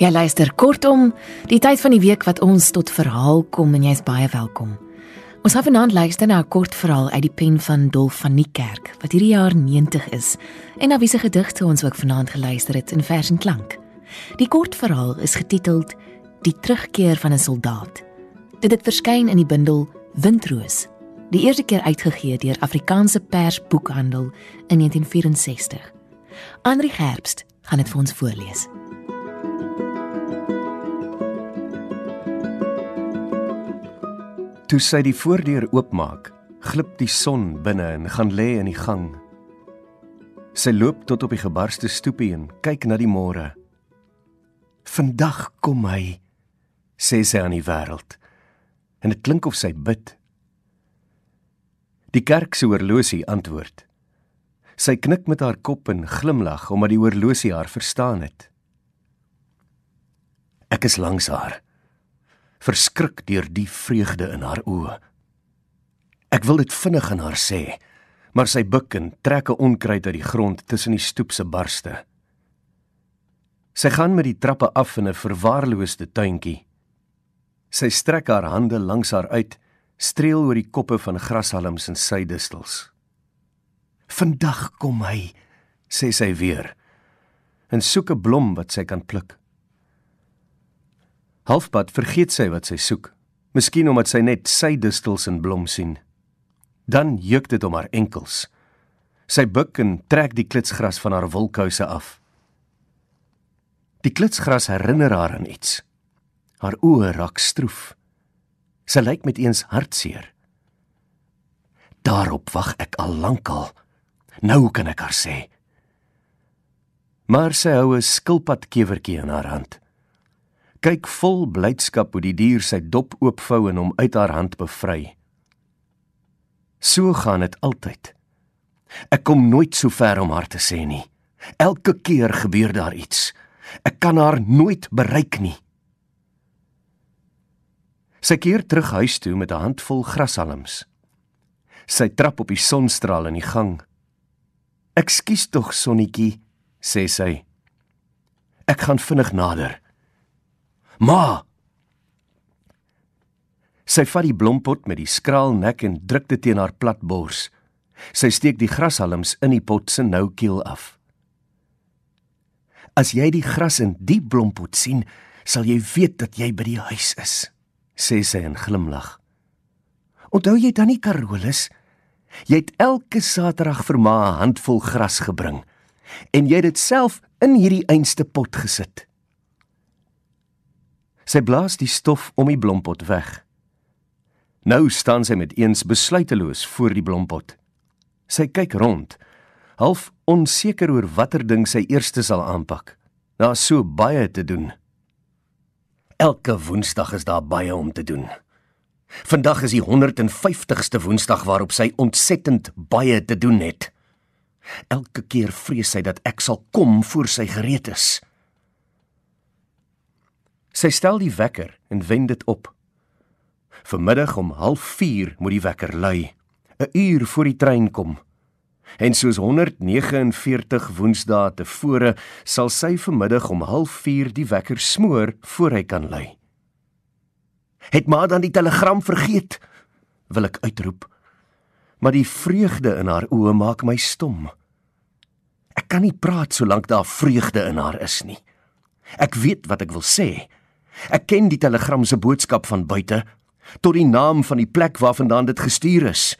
Jy luister kortom die tyd van die week wat ons tot verhaal kom en jy's baie welkom. Ons gaan vanaand luister na 'n kort verhaal uit die pen van Dolf van Niekerk wat hierdie jaar 90 is en na wie se gedigte ons ook vanaand geluister het in vers en klank. Die kort verhaal is getiteld Die terugkeer van 'n soldaat. Dit het verskyn in die bundel Windroos, die eerste keer uitgegee deur Afrikaanse Pers Boekhandel in 1964. Andri Gerbst gaan dit vir ons voorlees. Toe sy die voordeur oopmaak, glip die son binne en gaan lê in die gang. Sy loop tot op die gebarste stoepie en kyk na die môre. Vandag kom hy, sê sy aan die wêreld. En dit klink of sy bid. Die kerk se oorlosie antwoord. Sy knik met haar kop en glimlag omdat die oorlosie haar verstaan het. Ek is langs haar verskrik deur die vreugde in haar oë. Ek wil dit vinnig aan haar sê, maar sy buig en trek 'n onkruid uit die grond tussen die stoep se barste. Sy gaan met die trappe af in 'n verwaarloosde tuintjie. Sy strek haar hande langs haar uit, streel oor die koppe van grashalms en suidistels. "Vandag kom hy," sê sy weer, en soek 'n blom wat sy kan pluk. Halfpad vergeet sy wat sy soek. Miskien omdat sy net sy distels in blom sien. Dan juk dit om haar enkels. Sy buig en trek die klitsgras van haar wolkouse af. Die klitsgras herinner haar aan iets. Haar oë raak stroef. Sy lyk met eens hartseer. Daarop wag ek al lankal. Nou kan ek haar sê. Maar sy hou 'n skilpadkewertjie in haar hand kyk vol blydskap hoe die dier sy dop oopvou en hom uit haar hand bevry. So gaan dit altyd. Ek kom nooit so ver om haar te sê nie. Elke keer gebeur daar iets. Ek kan haar nooit bereik nie. Sy keer terug huis toe met 'n handvol grashalms. Sy trap op die sonstraal in die gang. "Ekskuus tog, sonnetjie," sê sy. "Ek gaan vinnig nader." Ma. Sy vat die blompot met die skraal nek en druk dit teen haar plat bors. Sy steek die grashalms in die pot se nou keel af. As jy die gras in die blompot sien, sal jy weet dat jy by die huis is, sê sy en glimlag. Onthou jy dan nie Carolus? Jy het elke Saterdag vir ma 'n handvol gras gebring en jy het dit self in hierdie einste pot gesit. Sy blaas die stof om die blompot weg. Nou staan sy met eens besluiteloos voor die blompot. Sy kyk rond, half onseker oor watter ding sy eers sal aanpak. Daar's so baie te doen. Elke Woensdag is daar baie om te doen. Vandag is die 150ste Woensdag waarop sy ontsettend baie te doen het. Elke keer vrees sy dat ek sal kom voor sy gereed is. Sy stel die wekker en wend dit op. Vanmiddag om 04:30 moet die wekker lui, 'n uur voor die trein kom. En soos 149 woensdae tevore sal sy vanmiddag om 04:30 die wekker smoor voor hy kan lui. Het maar dan die telegram vergeet, wil ek uitroep. Maar die vreugde in haar oë maak my stom. Ek kan nie praat solank daar vreugde in haar is nie. Ek weet wat ek wil sê. Ek ken die telegram se boodskap van buite tot die naam van die plek waarvandaan dit gestuur is.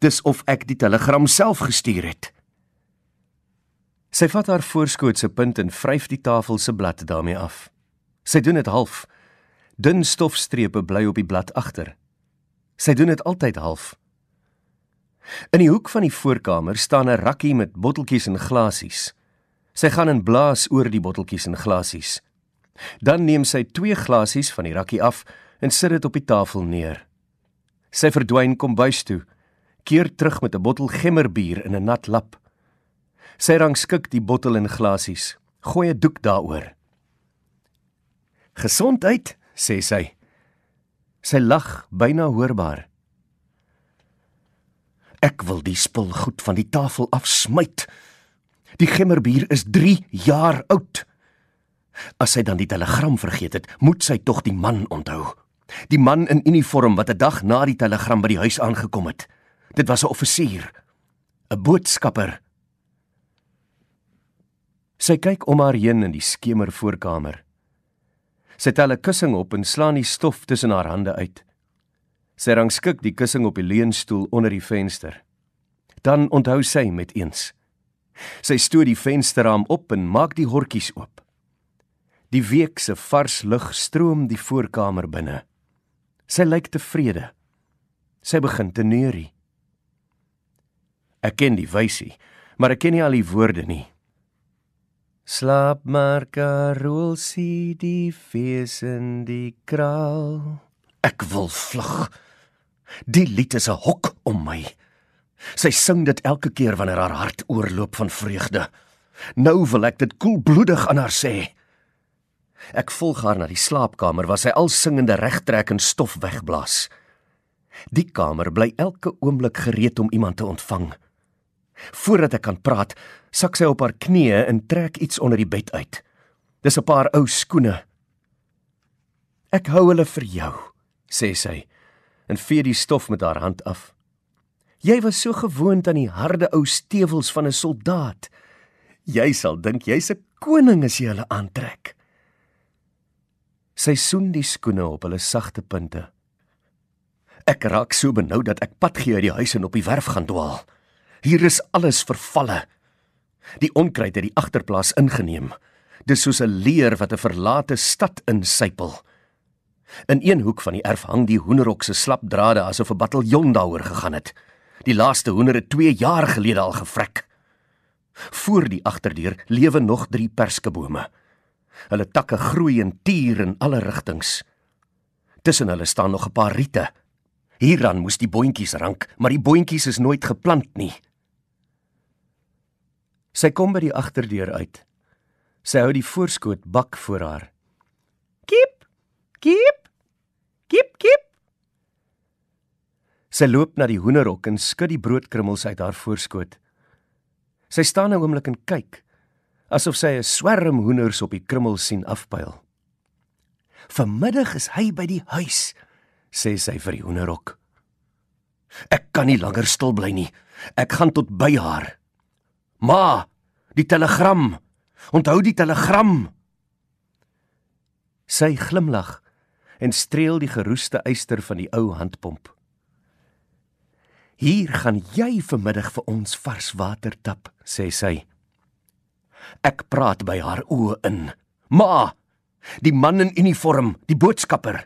Dis of ek die telegram self gestuur het. Sy vat haar voorskootse punt en vryf die tafel se blad daarmee af. Sy doen dit half. Dun stofstrepe bly op die blad agter. Sy doen dit altyd half. In die hoek van die voorkamer staan 'n rakkie met botteltjies en glasies. Sy gaan en blaas oor die botteltjies en glasies. Dan neem sy twee glasies van die rakkie af en sit dit op die tafel neer. Sy verdwyn kom bys toe, keer terug met 'n bottel gemmerbier in 'n nat lap. Sy rangskik die bottel en glasies, gooi 'n doek daaroor. Gesondheid, sê sy. Sy lag byna hoorbaar. Ek wil die spul goed van die tafel afsmyt. Die gemmerbier is 3 jaar oud. As sy dan die telegram vergeet het, moet sy tog die man onthou. Die man in uniform wat 'n dag na die telegram by die huis aangekom het. Dit was 'n offisier, 'n boodskapper. Sy kyk om haar heen in die skemer voorkamer. Sy tel 'n kussing op en slaan die stof tussen haar hande uit. Sy rangskik die kussing op die leunstoel onder die venster. Dan onthou sy met eens. Sy stoot die vensterraam op en maak die hokkies oop. Die week se vars lug stroom die voorkamer binne. Sy lyk tevrede. Sy begin te neurie. Ek ken die wysie, maar ek ken nie al die woorde nie. Slaap maar Karol sie die fees in die kraal. Ek wil vlug. Die lied is 'n hok om my. Sy sing dit elke keer wanneer haar hart oorloop van vreugde. Nou wil ek dit koelbloedig aan haar sê. Ek volg haar na die slaapkamer waar sy al singende regtrek en stof wegblaas. Die kamer bly elke oomblik gereed om iemand te ontvang. Voordat ek kan praat, sak sy op haar knieë en trek iets onder die bed uit. Dis 'n paar ou skoene. Ek hou hulle vir jou, sê sy en vee die stof met haar hand af. Jy was so gewoond aan die harde ou stewels van 'n soldaat. Jy sal dink jy's 'n koning as jy hulle aantrek. Sy soen die skoene op hulle sagte punte. Ek raak so benou dat ek pad gee uit die huis en op die werf gaan dwaal. Hier is alles vervalle. Die onkruid het die agterplaas ingeneem. Dis soos 'n leer wat 'n verlate stad insypel. In een hoek van die erf hang die hoenderhok se slap drade asof 'n bataljon daaroor gegaan het. Die laaste hoender het 2 jaar gelede al gevrek. Voor die agterdeur lewe nog 3 perskebome. Hulle takke groei en tier in alle rigtings. Tussen hulle staan nog 'n paar riete. Hieraan moes die boontjies rank, maar die boontjies is nooit geplant nie. Sy kom by die agterdeur uit. Sy hou die voorskoot bak voor haar. Kip! Kip! Kip, kip. Sy loop na die hoenderhok en skud die broodkrummels uit haar voorskoot. Sy staan 'n oomblik en kyk asof sy 'n swerm hoenders op die krummel sien afpyl. "Vanmiddag is hy by die huis," sê sy vir die hoenderhok. "Ek kan nie langer stil bly nie. Ek gaan tot by haar." "Ma, die telegram. Onthou die telegram." Sy glimlag en streel die geroeste eyster van die ou handpomp. "Hier gaan jy vanmiddag vir ons vars water tap," sê sy. Ek praat by haar oë in. Ma, die man in uniform, die boodskapper.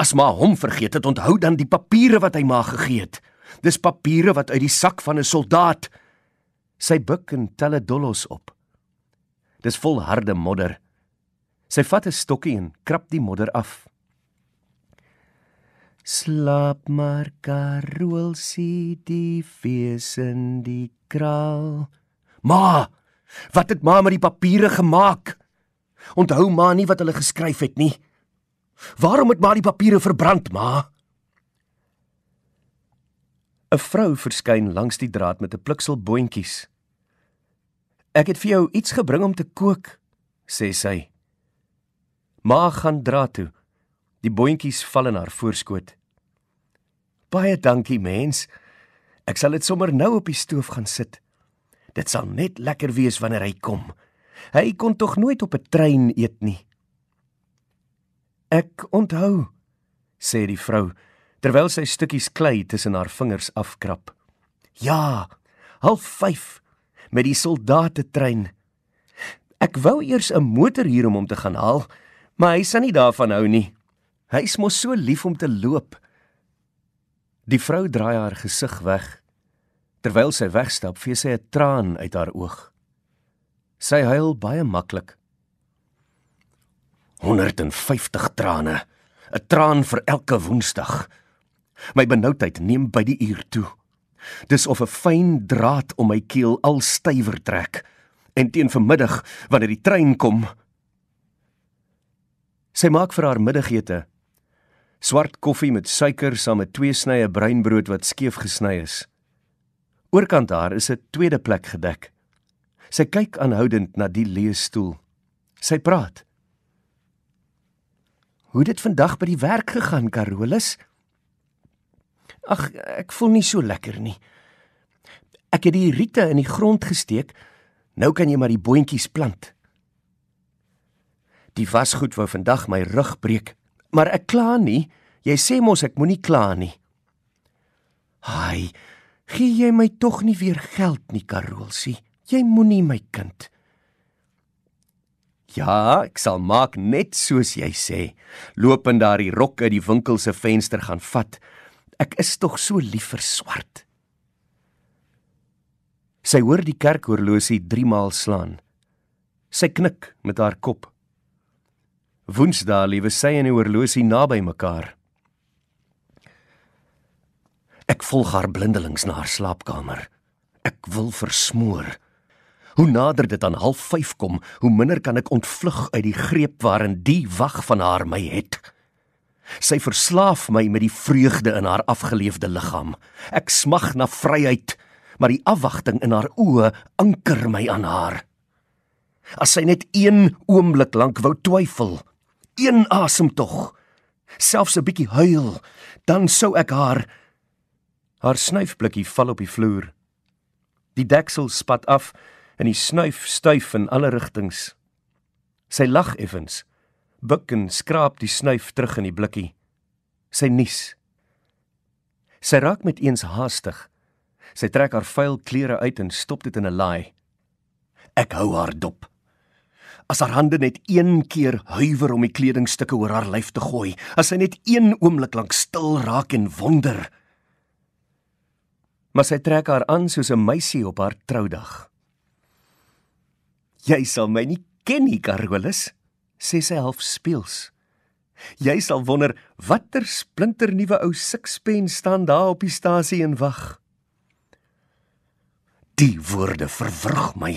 As ma hom vergeet het, onthou dan die papiere wat hy ma gegee het. Dis papiere wat uit die sak van 'n soldaat. Sy buik en tel 'n dollos op. Dis vol harde modder. Sy vat 'n stokkie en krap die modder af. Slaap maar Karol sie die fees in die kraal. Ma, Wat het ma met die papiere gemaak? Onthou ma nie wat hulle geskryf het nie. Waarom het ma die papiere verbrand, ma? 'n Vrou verskyn langs die draad met 'n pliksel boontjies. Ek het vir jou iets gebring om te kook, sê sy. Ma gaan draad toe. Die boontjies val in haar voorskoot. Baie dankie, mens. Ek sal dit sommer nou op die stoof gaan sit. Dit sal net lekker wees wanneer hy kom. Hy kon tog nooit op 'n trein eet nie. Ek onthou, sê die vrou terwyl sy stukkies klei tussen haar vingers afkrap. Ja, half 5 met die soldate trein. Ek wou eers 'n motor hier om hom te gaan haal, maar hy sal nie daarvan hou nie. Hy's mos so lief om te loop. Die vrou draai haar gesig weg Terwyl sy wegstap, vee sy 'n traan uit haar oog. Sy huil baie maklik. 150 trane, 'n traan vir elke woensdag. My benoudheid neem by die uur toe. Dis of 'n fyn draad om my keel al stywer trek. En teen vermiddag, wanneer die trein kom, sy maak vir haar middagete swart koffie met suiker saam met twee snye breinbrood wat skeef gesny is. Oorkant haar is 'n tweede plek gedek. Sy kyk aanhoudend na die leesstoel. Sy praat. Hoe dit vandag by die werk gegaan, Carolus? Ag, ek voel nie so lekker nie. Ek het die riete in die grond gesteek. Nou kan jy maar die boontjies plant. Die wasgoed wou vandag my rug breek, maar ek kla nie. Jy sê mos ek moenie kla nie. Haai, gee jy my tog nie weer geld nie, Karolsie. Jy moenie my kind. Ja, ek sal maak net soos jy sê. Loop in daardie rok uit die winkel se venster gaan vat. Ek is tog so lief vir swart. Sy hoor die kerkhorlosie 3 maal slaan. Sy knik met haar kop. Woensdae liewe sy en die horlosie naby mekaar. Ek volg haar blindelings na haar slaapkamer. Ek wil versmoor. Hoe nader dit aan 05:30 kom, hoe minder kan ek ontvlug uit die greep waarin die wag van haar my het. Sy verslaaf my met die vreugde in haar afgeleefde liggaam. Ek smag na vryheid, maar die afwagting in haar oë anker my aan haar. As sy net een oomblik lank wou twyfel, een asem tog, selfs 'n bietjie huil, dan sou ek haar Haar snuifblikkie val op die vloer. Die deksel spat af en die snuif stuif in alle rigtings. Sy lag effens, buig en skraap die snuif terug in die blikkie. Sy nies. Sy raak met eens haastig. Sy trek haar vuil klere uit en stop dit in 'n laai. Ek hou haar dop. As haar hande net een keer huiwer om die kledingstukke oor haar lyf te gooi, as sy net een oomblik lank stil raak en wonder, maar sy trek haar aan soos 'n meisie op haar troudag. Jy sal my nie ken nie, Carolus, sê sy half speels. Jy sal wonder watter splinter nuwe ou sixpence staan daar op die stasie en wag. Die woorde verwrig my.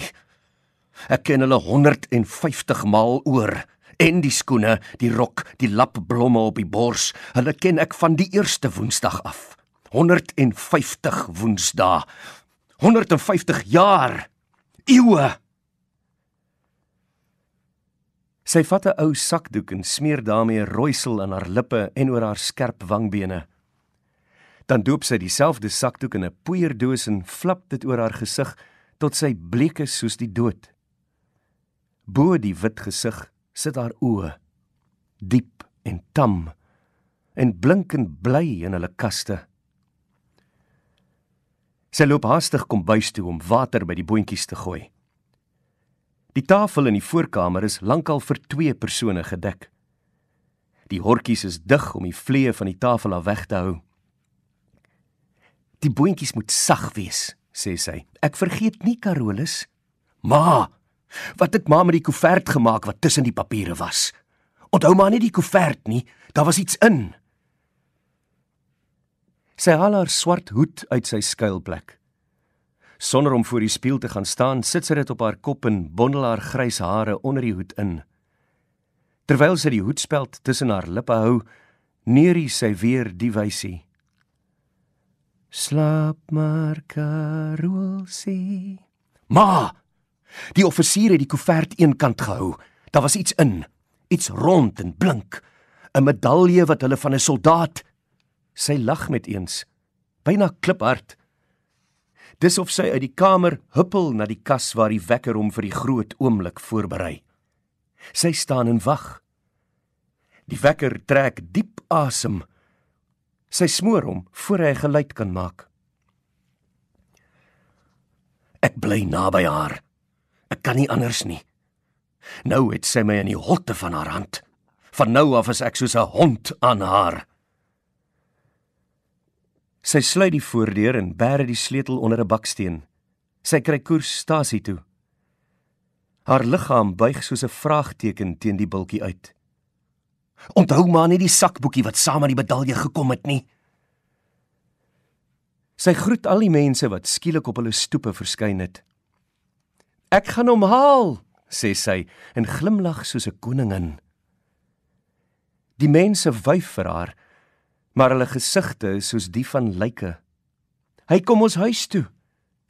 Ek ken hulle 150 maal oor en die skoene, die rok, die lapblomme op die bors, hulle ken ek van die eerste Woensdag af. 150 woensdae 150 jaar eeue Sy vat 'n ou sakdoek en smeer daarmee rooisel aan haar lippe en oor haar skerp wangbene. Dan doop sy dieselfde sakdoek in 'n poeierdoos en flap dit oor haar gesig tot sy bleek is soos die dood. Bo die wit gesig sit haar oë, diep en tam en blinkend bly in hulle kaste. Sy loop haastig kom bys toe om water by die boontjies te gooi. Die tafel in die voorkamer is lankal vir 2 persone gedek. Die hortjies is dig om die vliee van die tafel af weg te hou. Die boontjies moet sag wees, sê sy. Ek vergeet nie Carolus. Ma, wat het ma met die koevert gemaak wat tussen die papiere was? Onthou maar nie die koevert nie, daar was iets in. Sy haal haar swart hoed uit sy skuilplek. Sonder om voor die spieël te gaan staan, sit sy dit op haar kop en bondel haar grys hare onder die hoed in. Terwyl sy die hoedspeld tussen haar lippe hou, neerie sy weer die wysie. Slaap maar, Karolsie. Ma! Die offisier het die koevert eenkant gehou. Daar was iets in, iets rond en blink, 'n medalje wat hulle van 'n soldaat Sy lag met eens, byna kliphard. Dis of sy uit die kamer huppel na die kas waar die wekker hom vir die groot oomblik voorberei. Sy staan en wag. Die wekker trek diep asem. Sy smoor hom voor hy geluid kan maak. Ek bly naby haar. Ek kan nie anders nie. Nou het sy my in die holte van haar hand. Van nou af is ek soos 'n hond aan haar. Sy sluit die voordeur en bære die sleutel onder 'n baksteen. Sy kry koers stasie toe. Haar liggaam buig soos 'n vraagteken teen die bultjie uit. Onthou maar nie die sakboekie wat saam met die medalje gekom het nie. Sy groet al die mense wat skielik op hulle stoepe verskyn het. Ek gaan hom haal, sê sy en glimlag soos 'n koningin. Die mense wyf vir haar maar hulle gesigte is soos die van lyke. Hy kom ons huis toe,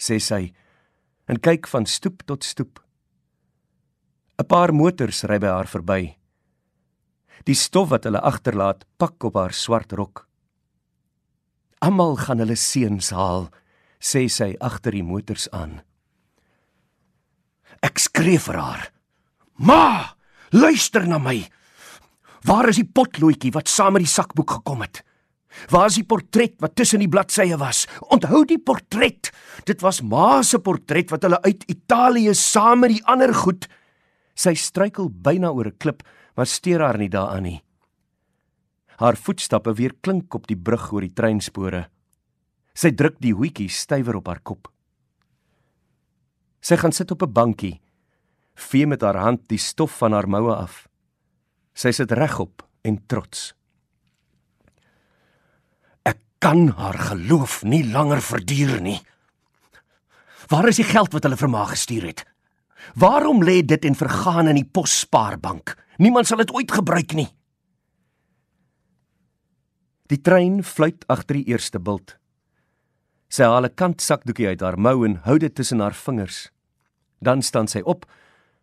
sê sy en kyk van stoep tot stoep. 'n Paar motors ry by haar verby. Die stof wat hulle agterlaat, pak op haar swart rok. Almal gaan hulle seuns haal, sê sy agter die motors aan. Ek skree vir haar. Ma, luister na my. Waar is die potloodjie wat saam met die sakboek gekom het? Waar is die portret wat tussen die bladsye was? Onthou die portret. Dit was ma se portret wat hulle uit Italië saam met die ander goed. Sy struikel byna oor 'n klip, maar steur haar nie daaraan nie. Haar voetstappe weer klink op die brug oor die treinspore. Sy druk die hoetjie stywer op haar kop. Sy gaan sit op 'n bankie, vee met haar hand die stof van haar moue af. Sy sit regop en trots. Kan haar geloof nie langer verduur nie. Waar is die geld wat hulle vir my gestuur het? Waarom lê dit en vergaan in die posspaarbank? Niemand sal dit ooit gebruik nie. Die trein fluit agter die eerste bult. Sy haal 'n kant sakdoekie uit haar mou en hou dit tussen haar vingers. Dan staan sy op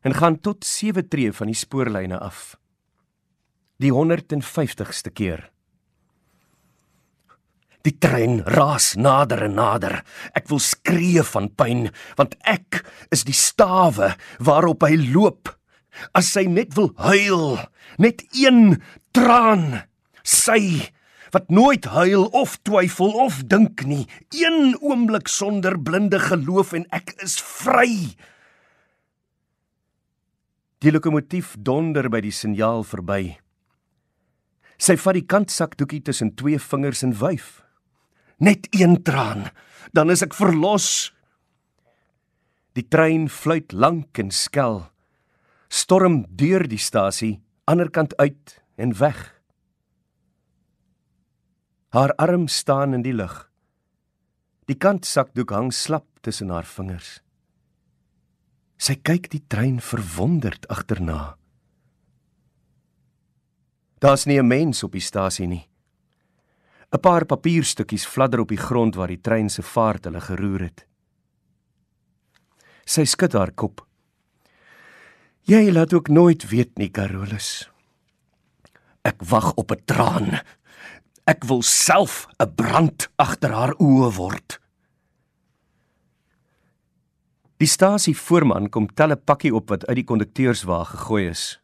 en gaan tot sewe tree van die spoorlyne af. Die 150ste keer. Die trein raas nader en nader. Ek wil skree van pyn, want ek is die stawe waarop hy loop. As sy net wil huil, net een traan, sy wat nooit huil of twyfel of dink nie, een oomblik sonder blinde geloof en ek is vry. Die lokomotief donder by die signaal verby. Sy vat die kantsakdoekie tussen twee vingers en wyf. Net een traan, dan is ek verlos. Die trein fluit lank en skel. Storm deur die stasie, ander kant uit en weg. Haar arm staan in die lug. Die kantsakdoek hang slap tussen haar vingers. Sy kyk die trein verwonderd agterna. Daar's nie 'n mens op die stasie nie. 'n Paar papierstukkies fladder op die grond waar die trein se vaart hulle geroer het. Sy skud haar kop. Jy laat ook nooit weet nie, Carolus. Ek wag op 'n traan, Ek wil self 'n brand agter haar oë word. Die stasie voorman kom tel 'n pakkie op wat uit die kondukteurswa gegooi is.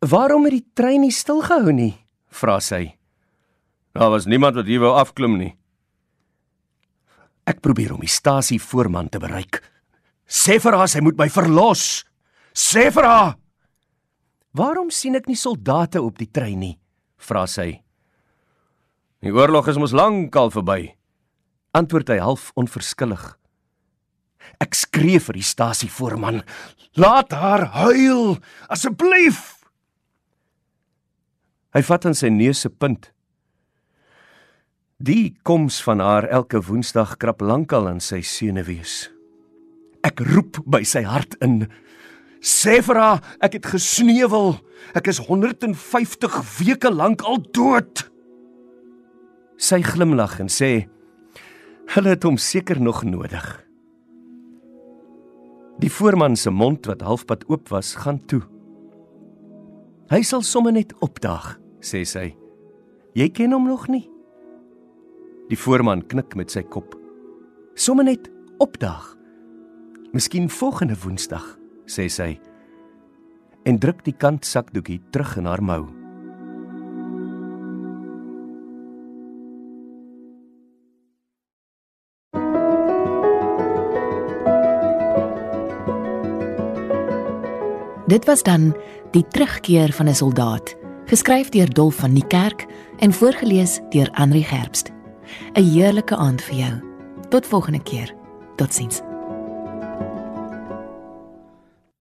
"Waarom het die trein nie stilgehou nie?" vra sy. "Daar was niemand wat hier wou afklim nie." Ek probeer om die stasie voorman te bereik. "Sê vir haar sy moet my verlos. Sê vir haar." "Waarom sien ek nie soldate op die trein nie?" vra sy. Die oorlog is mos lankal verby. Antwoord hy half onverskillig. Ek skree vir die stasie voorman, laat haar huil, asseblief. Hy vat aan sy neus se punt. Die koms van haar elke woensdag krap lankal aan sy senuwees. Ek roep by sy hart in. Sê vir haar, ek het gesneuwel. Ek is 150 weke lank al dood. Sy glimlag en sê: "Hulle het hom seker nog nodig." Die voorman se mond wat halfpad oop was, gaan toe. "Hy sal sommer net opdaag," sê sy. "Jy ken hom nog nie?" Die voorman knik met sy kop. "Sommer net opdaag. Miskien volgende Woensdag," sê sy. En druk die kant sakdoekie terug in haar mou. Dit was dan Die terugkeer van 'n soldaat, geskryf deur Dolf van die Kerk en voorgeles deur Andri Gerbst. 'n Heerlike aand vir jou. Tot volgende keer. Totsiens.